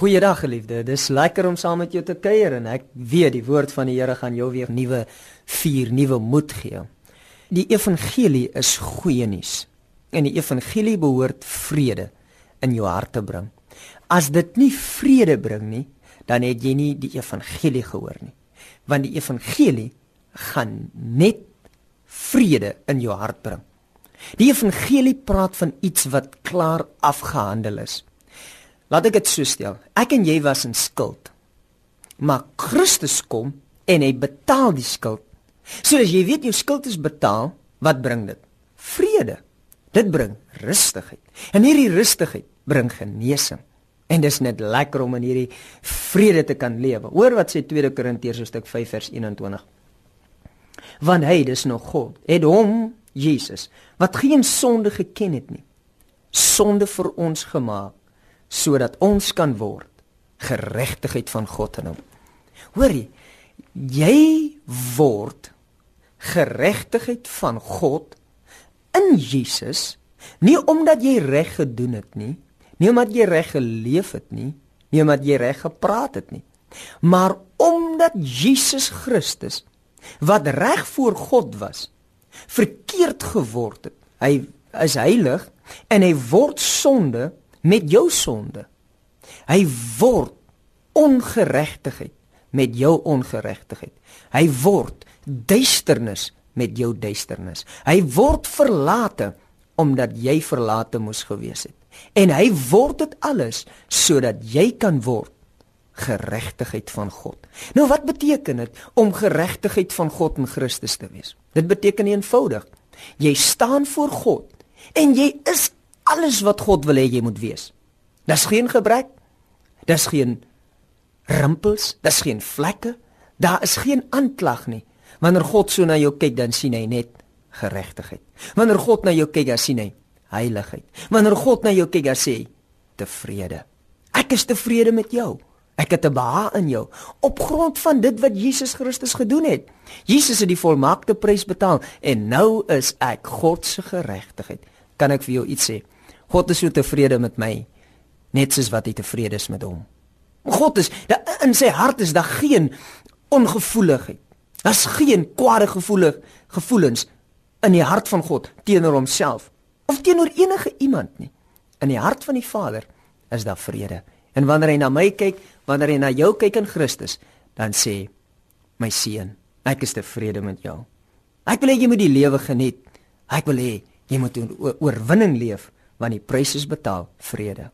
Goeiedag geliefde. Dis lekker om saam met jou te kuier en ek weet die woord van die Here gaan jou weer nuwe vuur, nuwe moed gee. Die evangelie is goeie nuus. En die evangelie behoort vrede in jou hart te bring. As dit nie vrede bring nie, dan het jy nie die evangelie gehoor nie. Want die evangelie gaan net vrede in jou hart bring. Die evangelie praat van iets wat klaar afgehandel is. Laat ek dit so stel. Ek en jy was in skuld. Maar Christus kom en hy betaal die skuld. So as jy weet jou skuld is betaal, wat bring dit? Vrede. Dit bring rustigheid. En hierdie rustigheid bring genesing. En dis net lekker om in hierdie vrede te kan lewe. Hoor wat sê 2 Korintiërs hoofstuk 5 vers 21. Want hy, dis nog God, het hom Jesus wat geen sonde geken het nie, sonde vir ons gemaak sodat ons kan word geregtigheid van God in hom. Hoorie, jy word geregtigheid van God in Jesus nie omdat jy reg gedoen het nie, nie omdat jy reg geleef het nie, nie omdat jy reg gepraat het nie, maar omdat Jesus Christus wat reg voor God was, verkeerd geword het. Hy is heilig en hy word sonde met jou sonde. Hy word ongeregtigheid met jou ongeregtigheid. Hy word duisternis met jou duisternis. Hy word verlate omdat jy verlate moes gewees het. En hy word dit alles sodat jy kan word geregtigheid van God. Nou wat beteken dit om geregtigheid van God in Christus te wees? Dit beteken eenvoudig. Jy staan voor God en jy is alles wat God wil hê jy moet wees. Dis geen gebrek. Dis geen rimpels, dis geen vlekke. Daar is geen aanklag nie. Wanneer God so na jou kyk, dan sien hy net geregtigheid. Wanneer God na jou kyk, dan sien hy heiligheid. Wanneer God na jou kyk, dan sê hy tevrede. Ek is tevrede met jou. Ek het 'n behaag in jou op grond van dit wat Jesus Christus gedoen het. Jesus het die volmaakte prys betaal en nou is ek God se geregtigheid. Kan ek vir jou iets sê? God is so tevrede met my net soos wat hy tevrede is met hom. God is in sy hart is daar geen ongevoeligheid. Daar's geen kwade gevoelig gevoelens in die hart van God teenoor homself of teenoor enige iemand nie. In die hart van die Vader is daar vrede. En wanneer hy na my kyk, wanneer hy na jou kyk in Christus, dan sê my seun, ek is tevrede met jou. Ek wil hê jy moet die lewe geniet. Ek wil hê jy moet oorwinning leef want die prys is betaal vrede